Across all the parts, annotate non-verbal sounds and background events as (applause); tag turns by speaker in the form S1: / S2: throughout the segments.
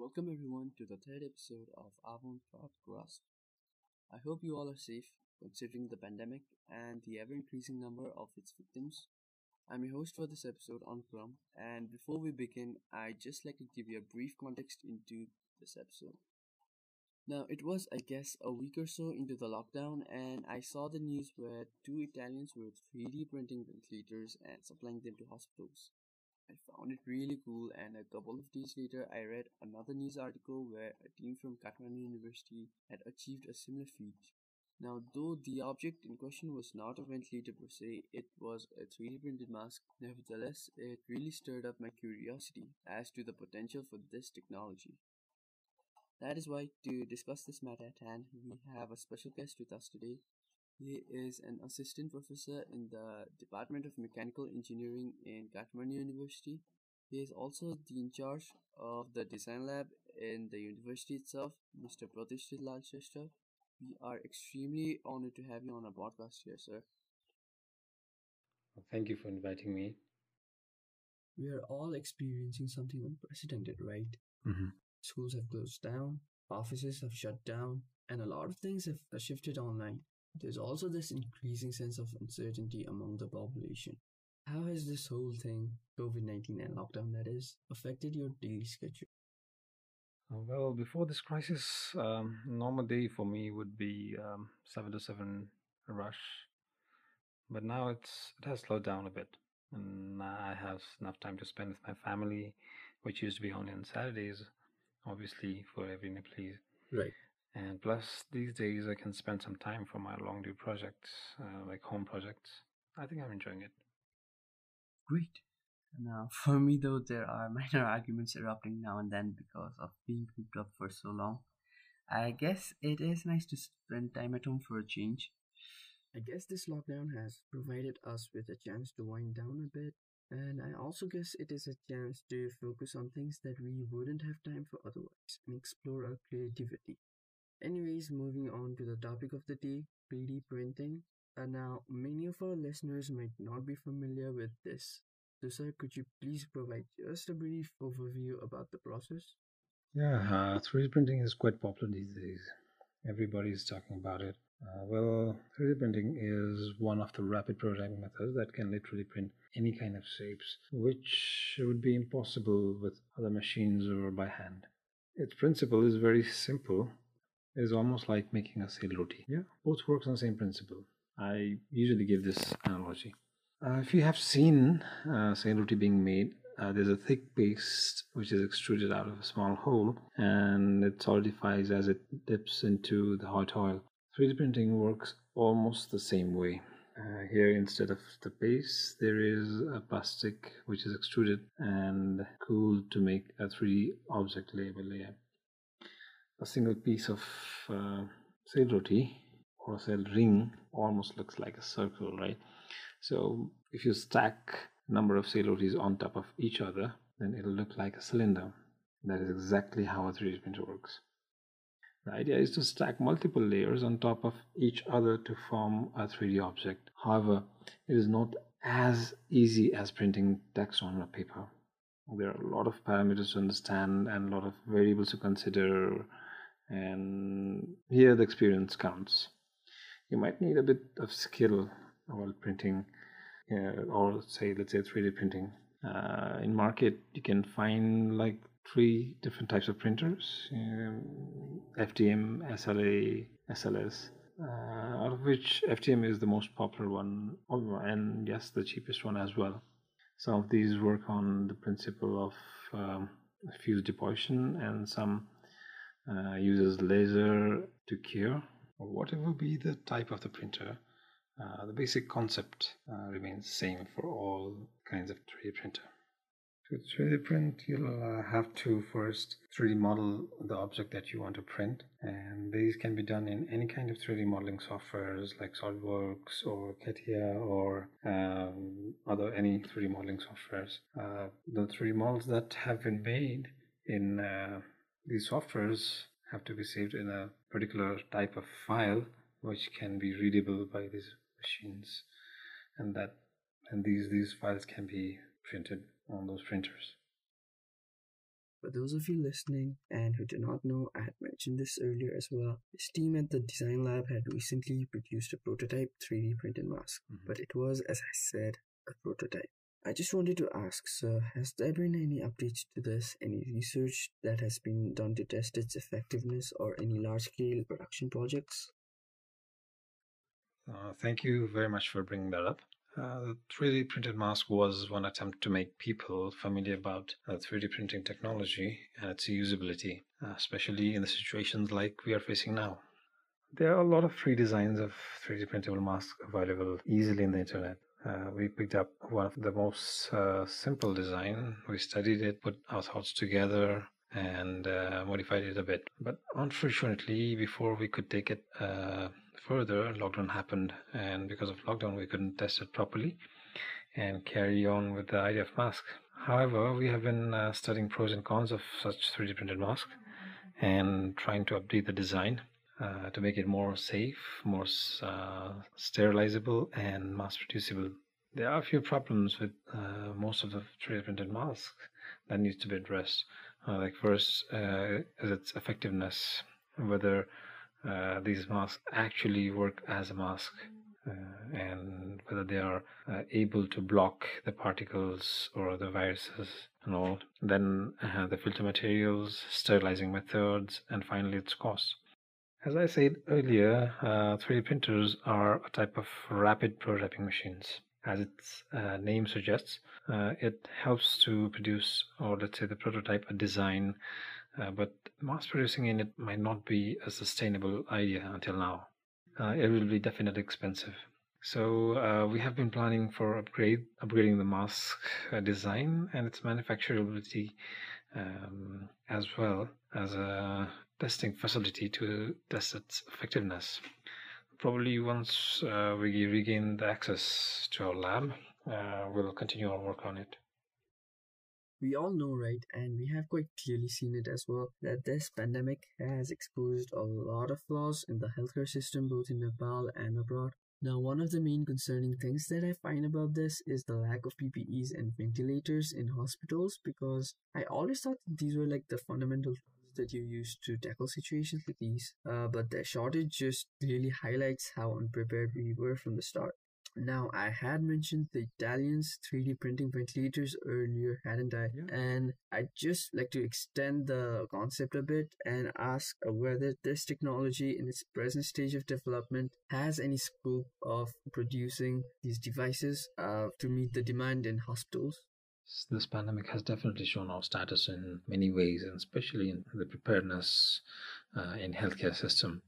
S1: Welcome everyone to the third episode of Avant-Garde Grasp. I hope you all are safe considering the pandemic and the ever increasing number of its victims. I'm your host for this episode, Ankram, and before we begin, I'd just like to give you a brief context into this episode. Now, it was, I guess, a week or so into the lockdown, and I saw the news where two Italians were 3D printing ventilators and supplying them to hospitals. I found it really cool, and a couple of days later, I read another news article where a team from Kathmandu University had achieved a similar feat. Now, though the object in question was not a ventilator per se, it was a 3D printed mask, nevertheless, it really stirred up my curiosity as to the potential for this technology. That is why, to discuss this matter at hand, we have a special guest with us today, he is an assistant professor in the Department of Mechanical Engineering in Kathmandu University. He is also the in charge of the design lab in the university itself, Mr. Pratishthit Lal Shrestha. We are extremely honored to have you on our podcast here, sir.
S2: Thank you for inviting me.
S1: We are all experiencing something unprecedented, right?
S2: Mm-hmm.
S1: Schools have closed down, offices have shut down, and a lot of things have shifted online. There's also this increasing sense of uncertainty among the population. How has this whole thing, COVID 19 and lockdown that is, affected your daily schedule?
S2: Uh, well, before this crisis, um, normal day for me would be um, 7 to 7 rush. But now it's it has slowed down a bit. And I have enough time to spend with my family, which used to be only on Saturdays, obviously, for every Nepalese.
S1: Right.
S2: And plus, these days I can spend some time for my long due projects, uh, like home projects. I think I'm enjoying it.
S1: Great. Now, (laughs) for me though, there are minor (laughs) arguments erupting now and then because of being cooped up for so long. I guess it is nice to spend time at home for a change. I guess this lockdown has provided us with a chance to wind down a bit, and I also guess it is a chance to focus on things that we wouldn't have time for otherwise and explore our creativity. Anyways, moving on to the topic of the day 3D printing. Uh, now, many of our listeners might not be familiar with this. So, sir, could you please provide just a brief overview about the process?
S2: Yeah, uh, 3D printing is quite popular these days. Everybody is talking about it. Uh, well, 3D printing is one of the rapid prototyping methods that can literally print any kind of shapes, which would be impossible with other machines or by hand. Its principle is very simple is almost like making a roti. Yeah, both works on the same principle. I usually give this analogy. Uh, if you have seen uh, sail roti being made, uh, there's a thick paste which is extruded out of a small hole and it solidifies as it dips into the hot oil. 3D printing works almost the same way. Uh, here, instead of the paste, there is a plastic which is extruded and cooled to make a 3D object label layer a single piece of uh, roti or sail ring almost looks like a circle, right? So if you stack number of rotis on top of each other, then it'll look like a cylinder. That is exactly how a 3D printer works. The idea is to stack multiple layers on top of each other to form a 3D object. However, it is not as easy as printing text on a paper. There are a lot of parameters to understand and a lot of variables to consider and here the experience counts. You might need a bit of skill while printing, uh, or say, let's say 3D printing. Uh, in market, you can find like three different types of printers: um, FDM, SLA, SLS. Uh, out of which FDM is the most popular one, and yes, the cheapest one as well. Some of these work on the principle of um, deposition, and some uh, uses laser to cure, or whatever be the type of the printer, uh, the basic concept uh, remains same for all kinds of 3D printer. To 3D print, you'll uh, have to first 3D model the object that you want to print, and these can be done in any kind of 3D modeling softwares like SolidWorks or CATIA or um, other any 3D modeling softwares. Uh, the 3D models that have been made in uh, these softwares have to be saved in a particular type of file which can be readable by these machines and that and these these files can be printed on those printers
S1: For those of you listening and who do not know, I had mentioned this earlier as well. This team at the Design Lab had recently produced a prototype 3D printed mask, mm-hmm. but it was, as I said, a prototype. I just wanted to ask, sir, has there been any updates to this? Any research that has been done to test its effectiveness or any large scale production projects?
S2: Uh, thank you very much for bringing that up. Uh, the 3D printed mask was one attempt to make people familiar about uh, 3D printing technology and its usability, uh, especially in the situations like we are facing now. There are a lot of free designs of 3D printable masks available easily in the internet. Uh, we picked up one of the most uh, simple design. We studied it, put our thoughts together, and uh, modified it a bit. But unfortunately, before we could take it further, lockdown happened, and because of lockdown, we couldn't test it properly and carry on with the idea of mask. However, we have been uh, studying pros and cons of such 3D printed mask and trying to update the design uh, to make it more safe, more uh, sterilizable, and mass producible. There are a few problems with uh, most of the 3D printed masks that needs to be addressed. Uh, like first, uh, is its effectiveness, whether these masks actually work as a mask and whether they are able to block the particles or the viruses and all. Then the filter materials, sterilizing methods, and finally its cost. As I said earlier, 3D uh, printers are a type of rapid prototyping machines. As its uh, name suggests, it helps to produce, or let's say, the prototype, a design uh, but mass producing in it might not be a sustainable idea until now. Uh, it will be definitely expensive. So uh, we have been planning for upgrade, upgrading the mask uh, design and its manufacturability, um, as well as a testing facility to test its effectiveness. Probably once uh, we regain the access to our lab, uh, we'll continue our work on it
S1: we all know, right, and we have quite clearly seen it as well, that this pandemic has exposed a lot of flaws in the healthcare system both in Nepal and abroad. Now, one of the main concerning things that I find about this is the lack of PPEs and ventilators in hospitals because I always thought these were like the fundamental tools that you use to tackle situations like these. Uh, but the shortage just clearly highlights how unprepared we were from the start. Now, I had mentioned the Italians 3D printing ventilators earlier, hadn't I? Yeah. And I'd just like to extend the concept a bit and ask whether this technology in its present stage of development has any scope of producing these devices uh, to meet the demand in hospitals.
S2: This pandemic has definitely shown our status in many ways, and especially in the preparedness uh, in healthcare system.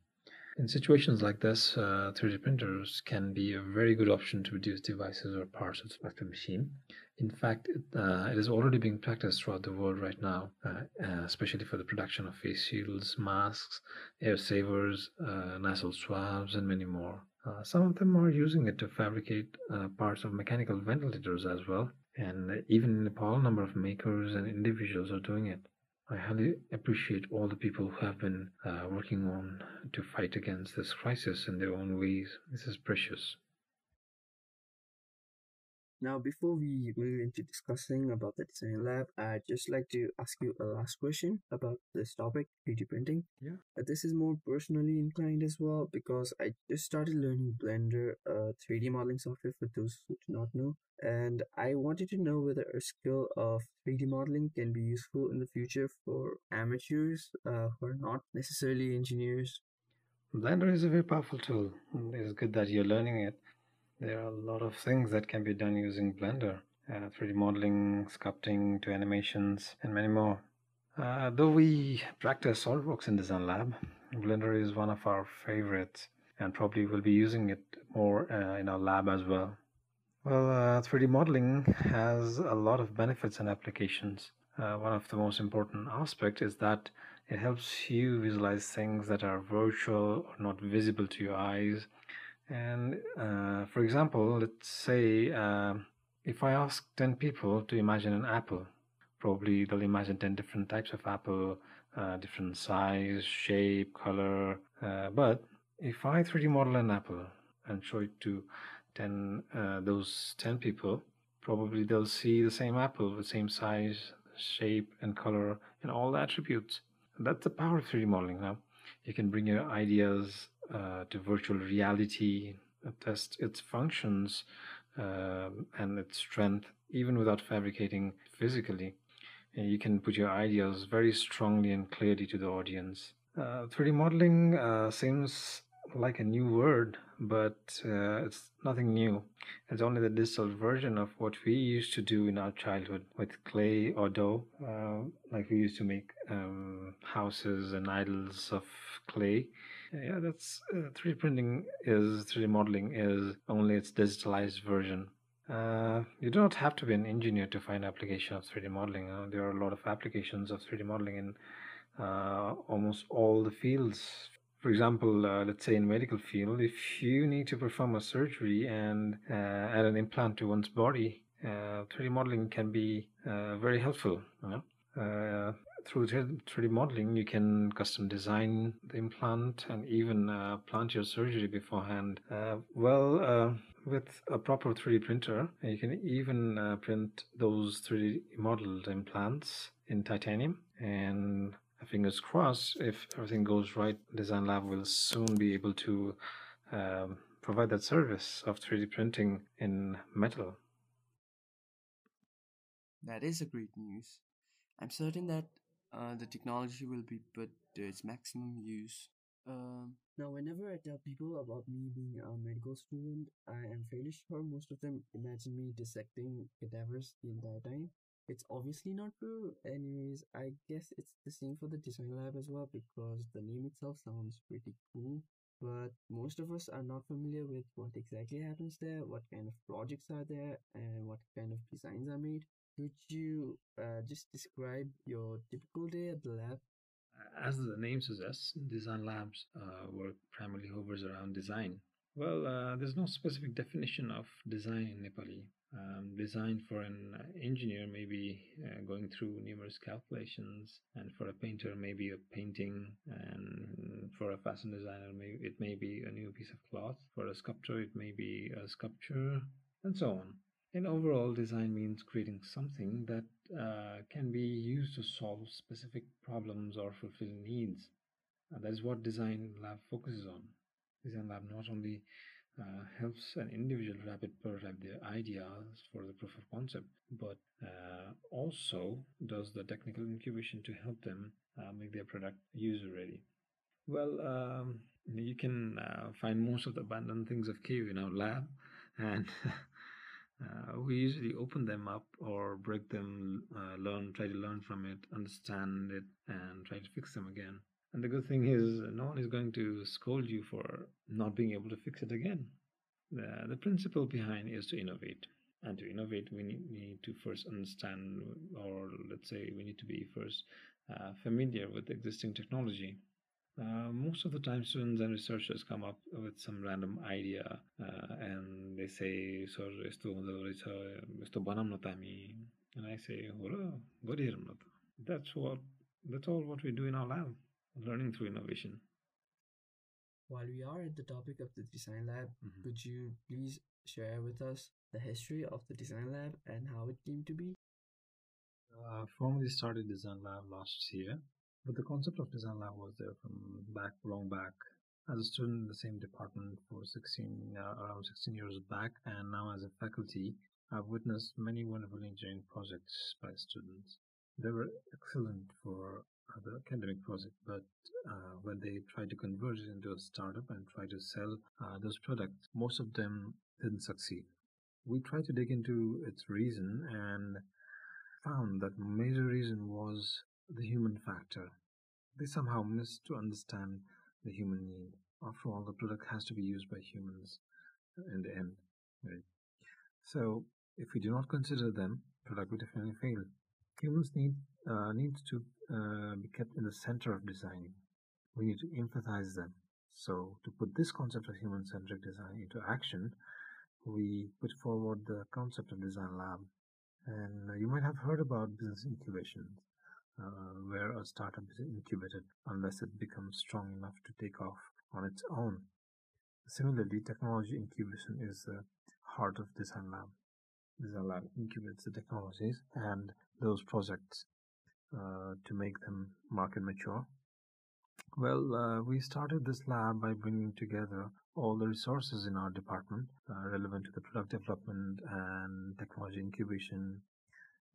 S2: In situations like this, uh, 3D printers can be a very good option to produce devices or parts of the machine. In fact, it, uh, it is already being practiced throughout the world right now, uh, uh especially for the production of face shields, masks, ear savers, uh, nasal swabs, and many more. Uh, some of them are using it to fabricate parts of mechanical ventilators as well. And even in Nepal, a number of makers and individuals are doing it. I highly appreciate all the people who have been uh, working on to fight against this crisis in their own ways. This is precious.
S1: Now, before we move into discussing about the design lab, I'd just like to ask you a last question about this topic, 3D printing.
S2: Yeah.
S1: Uh, this is more personally inclined as well because I just started learning Blender, uh, 3D modeling software for those who do not know. And I wanted to know whether a skill of 3D modeling can be useful in the future for amateurs uh, who are not necessarily engineers.
S2: Blender is a very powerful tool. It's good that you're learning it there are a lot of things that can be done using Blender. Uh, 3D modeling, sculpting to animations, and many more. Uh, though we practice SolidWorks in Design Lab, Blender is one of our favorites and probably will be using it more uh, in our lab as well. Well, 3D uh, modeling has a lot of benefits and applications. Uh, one of the most important aspects is that it helps you visualize things that are virtual or not visible to your eyes and uh, for example, let's say uh, if I ask 10 people to imagine an apple, probably they'll imagine 10 different types of apple, uh, different size, shape, color. Uh, but if I 3D model an apple and show it to 10, uh, those 10 people, probably they'll see the same apple, the same size, shape, and color, and all the attributes. That's the power of 3D modeling now. You can bring your ideas uh, to virtual reality, uh, test its functions uh, and its strength, even without fabricating physically. And you can put your ideas very strongly and clearly to the audience. 3D uh, modeling uh, seems like a new word, but uh, it's nothing new. It's only the digital version of what we used to do in our childhood with clay or dough. Uh, like we used to make um, houses and idols of clay. Yeah, that's uh, 3D printing is 3D modeling is only its digitalized version. Uh, you do not have to be an engineer to find application of 3D modeling. Uh, there are a lot of applications of 3D modeling in uh, almost all the fields for example, uh, let's say in medical field, if you need to perform a surgery and uh, add an implant to one's body, uh, 3D modeling can be very helpful. You know? Uh, through 3D modeling, you can custom design the implant and even uh, plant your surgery beforehand. well, with a proper 3D printer, you can even print those 3D modeled implants in titanium and fingers crossed, if everything goes right, Design Lab will soon be able to um, provide that service of 3D printing in metal.
S1: That is a great news. I'm certain that uh, the technology will be put to its maximum use. Uh, now, whenever I tell people about me being a medical student, I am fairly sure most of them imagine me dissecting cadavers the entire time. It's obviously not true. Anyways, I guess it's the same for the design lab as well because the name itself sounds pretty cool. But most of us are not familiar with what exactly happens there, what kind of projects are there, and what kind of designs are made. Could you uh, just describe your typical day at the lab?
S2: As the name suggests, design labs uh, work primarily hovers around design. Well, uh, there's no specific definition of design in Nepali um, design for an engineer may be uh, going through numerous calculations and for a painter maybe a painting and for a fashion designer may, it may be a new piece of cloth for a sculptor it may be a sculpture and so on and overall design means creating something that uh, can be used to solve specific problems or fulfill needs uh, that is what design lab focuses on design lab not only uh, helps an individual rapid prototype their ideas for the proof of concept, but uh, also does the technical incubation to help them uh, make their product user ready. Well, um, you can uh, find most of the abandoned things of cave in our lab, and (laughs) uh, we usually open them up or break them, uh, learn, try to learn from it, understand it, and try to fix them again. And the good thing is, no one is going to scold you for not being able to fix it again. The, the principle behind is to innovate. And to innovate, we need, need to first understand, or let's say, we need to be first uh, familiar with existing technology. Uh, most of the time, students and researchers come up with some random idea uh, and they say, Sir, esto esto banam And I say, That's what that's all what we do in our lab learning through innovation.
S1: While we are at the topic of the design lab, mm-hmm. could you please share with us the history of the design lab and how it came to be?
S2: Uh, formally started design lab last year, but the concept of design lab was there from back long back. As a student in the same department for 16 uh, around 16 years back, and now as a faculty, I've witnessed many wonderful engineering projects by students. They were excellent for the academic project, but uh, when they try to convert it into a startup and try to sell uh, those products, most of them didn't succeed. We tried to dig into its reason and found that major reason was the human factor. They somehow miss to understand the human need. After all, the product has to be used by humans in the end. Right? So, if we do not consider them, product will definitely fail. Humans need uh, needs to uh, be kept in the center of designing. We need to empathize them. So, to put this concept of human centric design into action, we put forward the concept of Design Lab. And uh, you might have heard about business incubation, uh, where a startup is incubated unless it becomes strong enough to take off on its own. Similarly, technology incubation is the heart of Design Lab. Design Lab incubates the technologies and those projects uh, to make them market mature? Well, uh, we started this lab by bringing together all the resources in our department uh, relevant to the product development and technology incubation.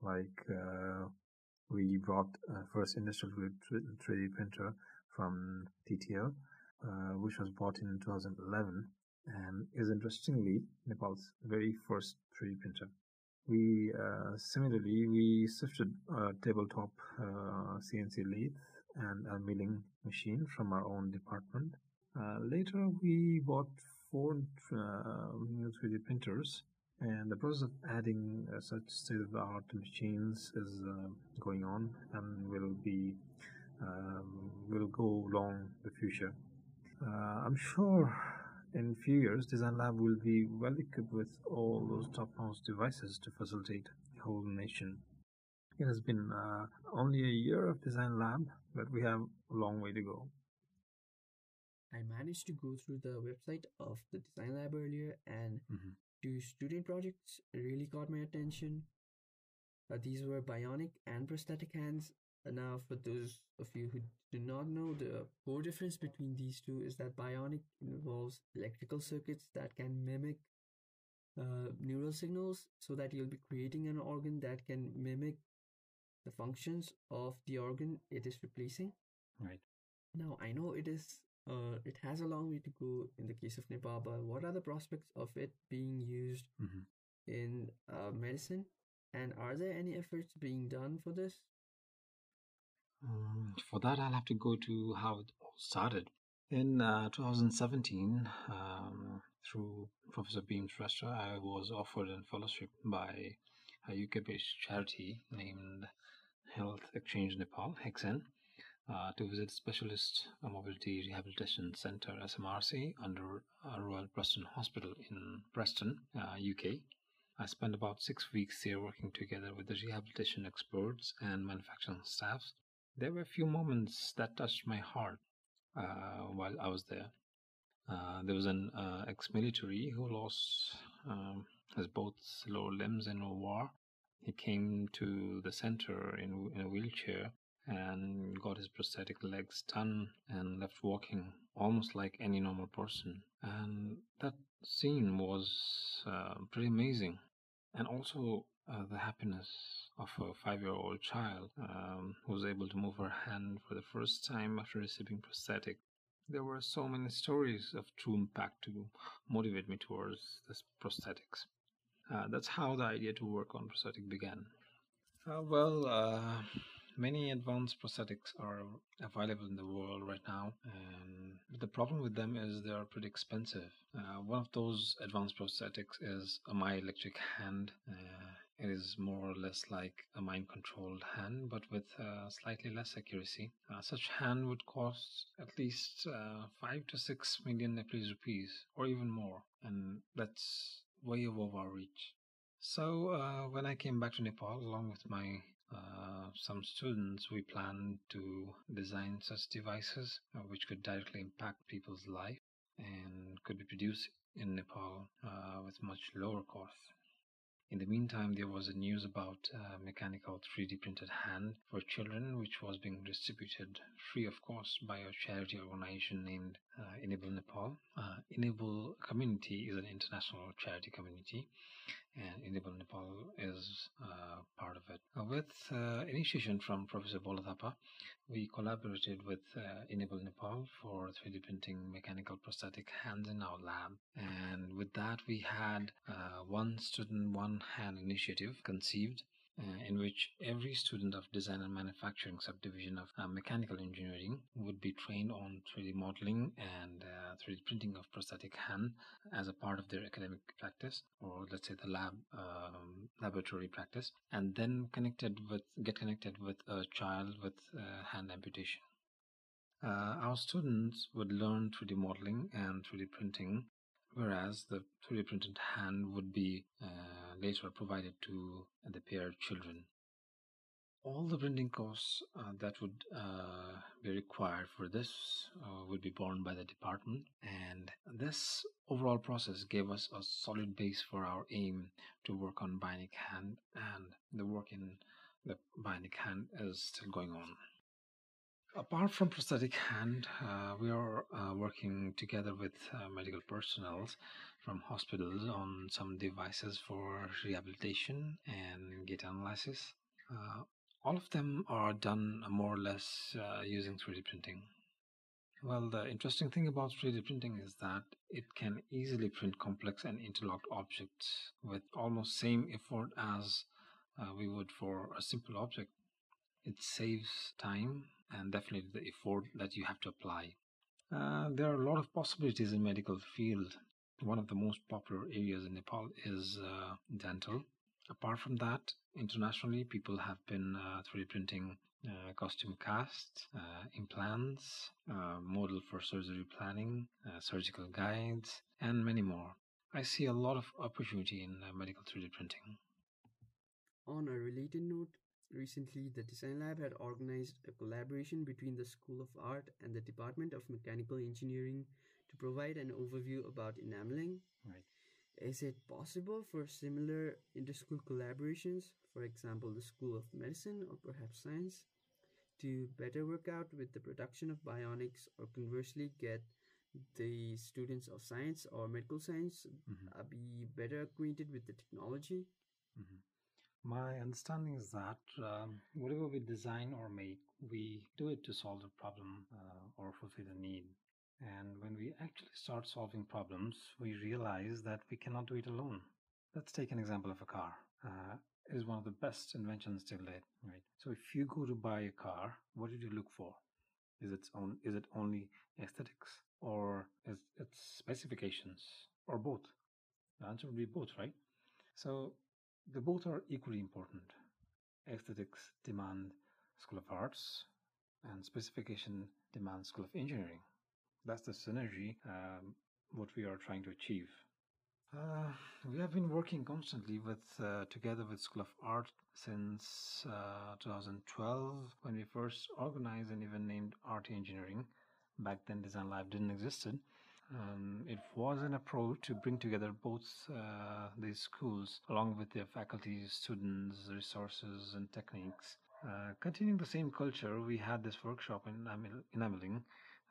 S2: Like uh, we brought uh, first industrial grade 3D printer from TTL, uh, which was bought in 2011 and is interestingly Nepal's very first 3D printer. We uh, similarly we shifted a tabletop CNC lathe and a milling machine from our own department. Uh, later, we bought four uh, new 3D printers, and the process of adding uh, such state-of-the-art machines is uh, going on and will be um, will go long the future. Uh, I'm sure in a few years, Design Lab will be well equipped with all those top-notch devices to facilitate the whole nation. It has been uh, only a year of Design Lab, but we have a long way to go.
S1: I managed to go through the website of the Design Lab earlier, and
S2: Mhm.
S1: Two student projects really caught my attention. Uh, these were bionic and prosthetic hands. Uh, now, for those of you who do not know, the core difference between these two is that bionic involves electrical circuits that can mimic uh, neural signals so that you'll be creating an organ that can mimic the functions of the organ it is replacing.
S2: Right.
S1: Now, I know it is uh, it has a long way to go in the case of Nepal, but what are the prospects of it being used
S2: Mhm.
S1: in uh, medicine? And are there any efforts being done for this?
S2: Um, for that, I'll have to go to how it all started. In uh, 2017, um, through Professor Bhim Shrestha, I was offered a fellowship by a UK based charity named Health Exchange Nepal, HEXN, uh, to visit Specialist Mobility Rehabilitation Center SMRC under uh, Royal Preston Hospital in Preston, uh, UK. I spent about six weeks there working together with the rehabilitation experts and manufacturing staffs there were a few moments that touched my heart uh, while I was there. Uh, there was an uh, ex-military who lost um, his both lower limbs in a war. He came to the center in, in a wheelchair and got his prosthetic legs done and left walking almost like any normal person. And that scene was uh, pretty amazing. And also uh, the happiness of a five year old child um, who was able to move her hand for the first time after receiving prosthetic. There were so many stories of true impact to motivate me towards this prosthetics. Uh, that's how the idea to work on prosthetic began. Uh, well, uh, many advanced prosthetics are available in the world right now, and the problem with them is they are pretty expensive. Uh, one of those advanced prosthetics is a myoelectric hand. Uh, it is more or less like a mind controlled hand, but with uh, slightly less accuracy. Uh, such hand would cost at least uh, 5 to 6 million Nepalese rupees, or even more, and that's way above our reach. So, uh, when I came back to Nepal along with my uh, some students, we plan to design such devices uh, which could directly impact people's life and could be produced in Nepal uh, with much lower cost. In the meantime, there was a news about a mechanical 3D printed hand for children, which was being distributed free of cost by a charity organization named uh, Enable Nepal. Uh, Enable Community is an international charity community, and Enable Nepal is uh, part of it. Uh, with uh, initiation from Professor Bhola Thapa, we collaborated with uh, Enable Nepal for 3D printing mechanical prosthetic hands in our lab. And with that, we had uh, one student, one hand initiative conceived. Uh, in which every student of design and manufacturing subdivision of uh, mechanical engineering would be trained on 3D modeling and uh, 3D printing of prosthetic hand as a part of their academic practice, or let's say the lab um, laboratory practice, and then connected with get connected with a child with uh, hand amputation. Uh, our students would learn 3D modeling and 3D printing, whereas the 3D printed hand would be uh, later provided to the paired children. All the printing costs uh, that would uh, be required for this uh, would be borne by the department, and this overall process gave us a solid base for our aim to work on bionic hand and the work in the bionic hand is still going on. Apart from prosthetic hand, uh, we are uh, working together with uh, medical personnel from hospitals on some devices for rehabilitation and gait analysis. Uh, all of them are done more or less uh, using 3D printing. Well, the interesting thing about 3D printing is that it can easily print complex and interlocked objects with almost same effort as uh, we would for a simple object. It saves time and definitely the effort that you have to apply. Uh, there are a lot of possibilities in medical field. One of the most popular areas in Nepal is uh, dental. Apart from that, internationally, people have been uh, 3D printing uh, costume casts, uh, implants, uh, model for surgery planning, uh, surgical guides, and many more. I see a lot of opportunity in uh, medical 3D printing.
S1: On a related note, recently the Design Lab had organized a collaboration between the School of Art and the Department of Mechanical Engineering to provide an overview about enameling.
S2: Right.
S1: Is it possible for similar inter-school collaborations, for example, the School of Medicine or perhaps Science, to better work out with the production of bionics or conversely get the students of science or medical science
S2: Mhm.
S1: uh, be better acquainted with the technology?
S2: Mhm. My understanding is that um, whatever we design or make, we do it to solve the problem uh, or fulfill a need. And when we actually start solving problems, we realize that we cannot do it alone. Let's take an example of a car. Uh, it is one of the best inventions till date, right? So if you go to buy a car, what did you look for? Is it on? Is it only aesthetics, or is it specifications, or both? The answer would be both, right? So the both are equally important. Aesthetics demand School of Arts, and specification demands School of Engineering. That's the synergy, um, what we are trying to achieve. Uh, we have been working constantly with uh, together with School of Art since uh, 2012 when we first organized and even named Art Engineering. Back then, Design Lab didn't existed. Um, it was an approach to bring together both uh, these schools along with their faculties, students, resources, and techniques. Uh, continuing the same culture, we had this workshop in enamel- enameling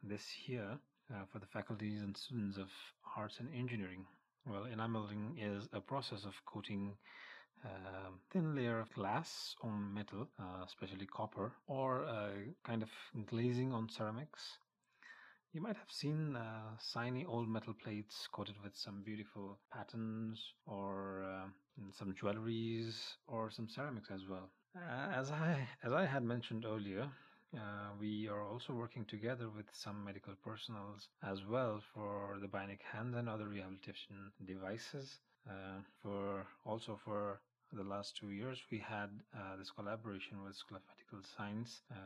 S2: this year uh, for the faculties and students of arts and engineering. Well, enameling is a process of coating a thin layer of glass on metal, uh, especially copper, or a kind of glazing on ceramics. You might have seen uh, shiny old metal plates coated with some beautiful patterns or uh, some jewelries or some ceramics as well. Uh, as I as I had mentioned earlier, uh, we are also working together with some medical personnel as well for the bionic hands and other rehabilitation devices. Uh, for also for the last two years, we had uh, this collaboration with School of Medical Science uh,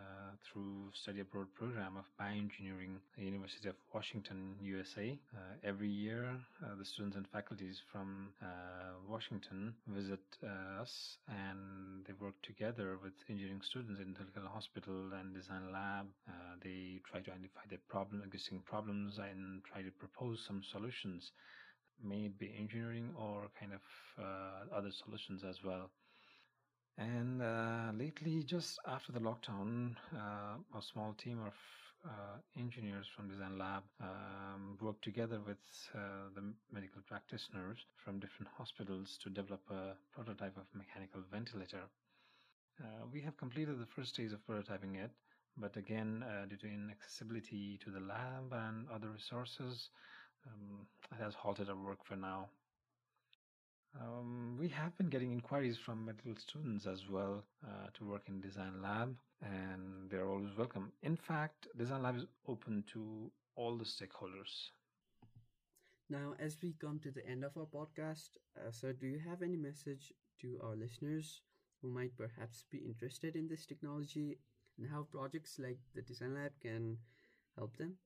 S2: through study abroad program of bioengineering University of Washington, USA. Uh, every year, uh, the students and faculties from uh, Washington visit uh, us and they work together with engineering students in Dhulikhel Hospital and Design Lab. They try to identify the problem, existing problems and try to propose some solutions may it be engineering or kind of uh, other solutions as well. And uh, lately, just after the lockdown, uh, a small team of uh, engineers from Design Lab um, worked together with uh, the medical practitioners from different hospitals to develop a prototype of mechanical ventilator. Uh, we have completed the first stage of prototyping it, but again, due to inaccessibility to the lab and other resources, um, it has halted our work for now. Um, we have been getting inquiries from medical students as well uh, to work in Design Lab, and they're always welcome. In fact, Design Lab is open to all the stakeholders.
S1: Now, as we come to the end of our podcast, uh, sir, do you have any message to our listeners who might perhaps be interested in this technology and how projects like the Design Lab can help them?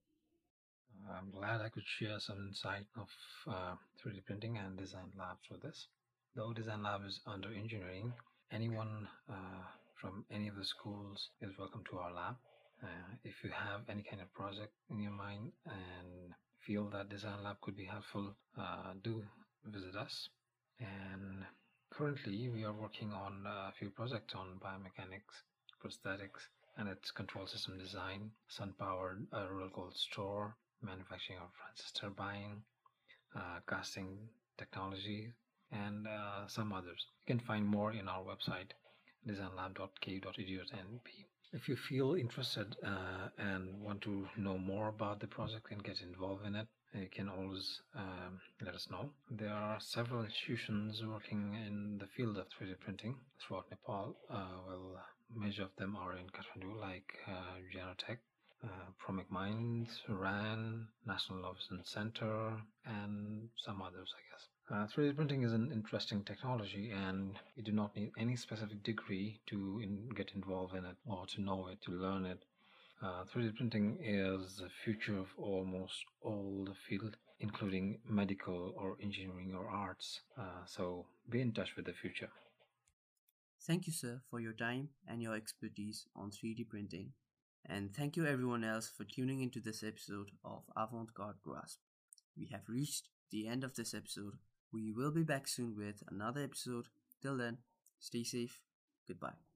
S2: I'm glad I could share some insight of uh, 3D printing and design labs for this. Though design lab is under engineering, anyone uh, from any of the schools is welcome to our lab. Uh, if you have any kind of project in your mind and feel that design lab could be helpful, uh, do visit us. And Currently, we are working on a few projects on biomechanics, prosthetics, and its control system design, sun-powered uh, rural cold store, manufacturing of Francis turbine, uh, casting technology, and uh, some others. You can find more in our website designlab.ku.edu.np. If you feel interested uh, and want to know more about the project and get involved in it, you can always um, let us know. There are several institutions working in the field of 3D printing throughout Nepal. Uh, well, major of them are in Kathmandu, like uh, Genotech, uh, Promic Minds, RAN, National Innovation Center, and some others, I guess. Uh, 3D printing is an interesting technology and you do not need any specific degree to in, get involved in it or to know it, to learn it. Uh, 3D printing is the future of almost all the field, including medical or engineering or arts. Uh, so be in touch with the future.
S1: Thank you, sir, for your time and your expertise on 3D printing. And thank you, everyone else, for tuning into this episode of Avant Garde Grasp. We have reached the end of this episode we will be back soon with another episode. Till then, stay safe. Goodbye.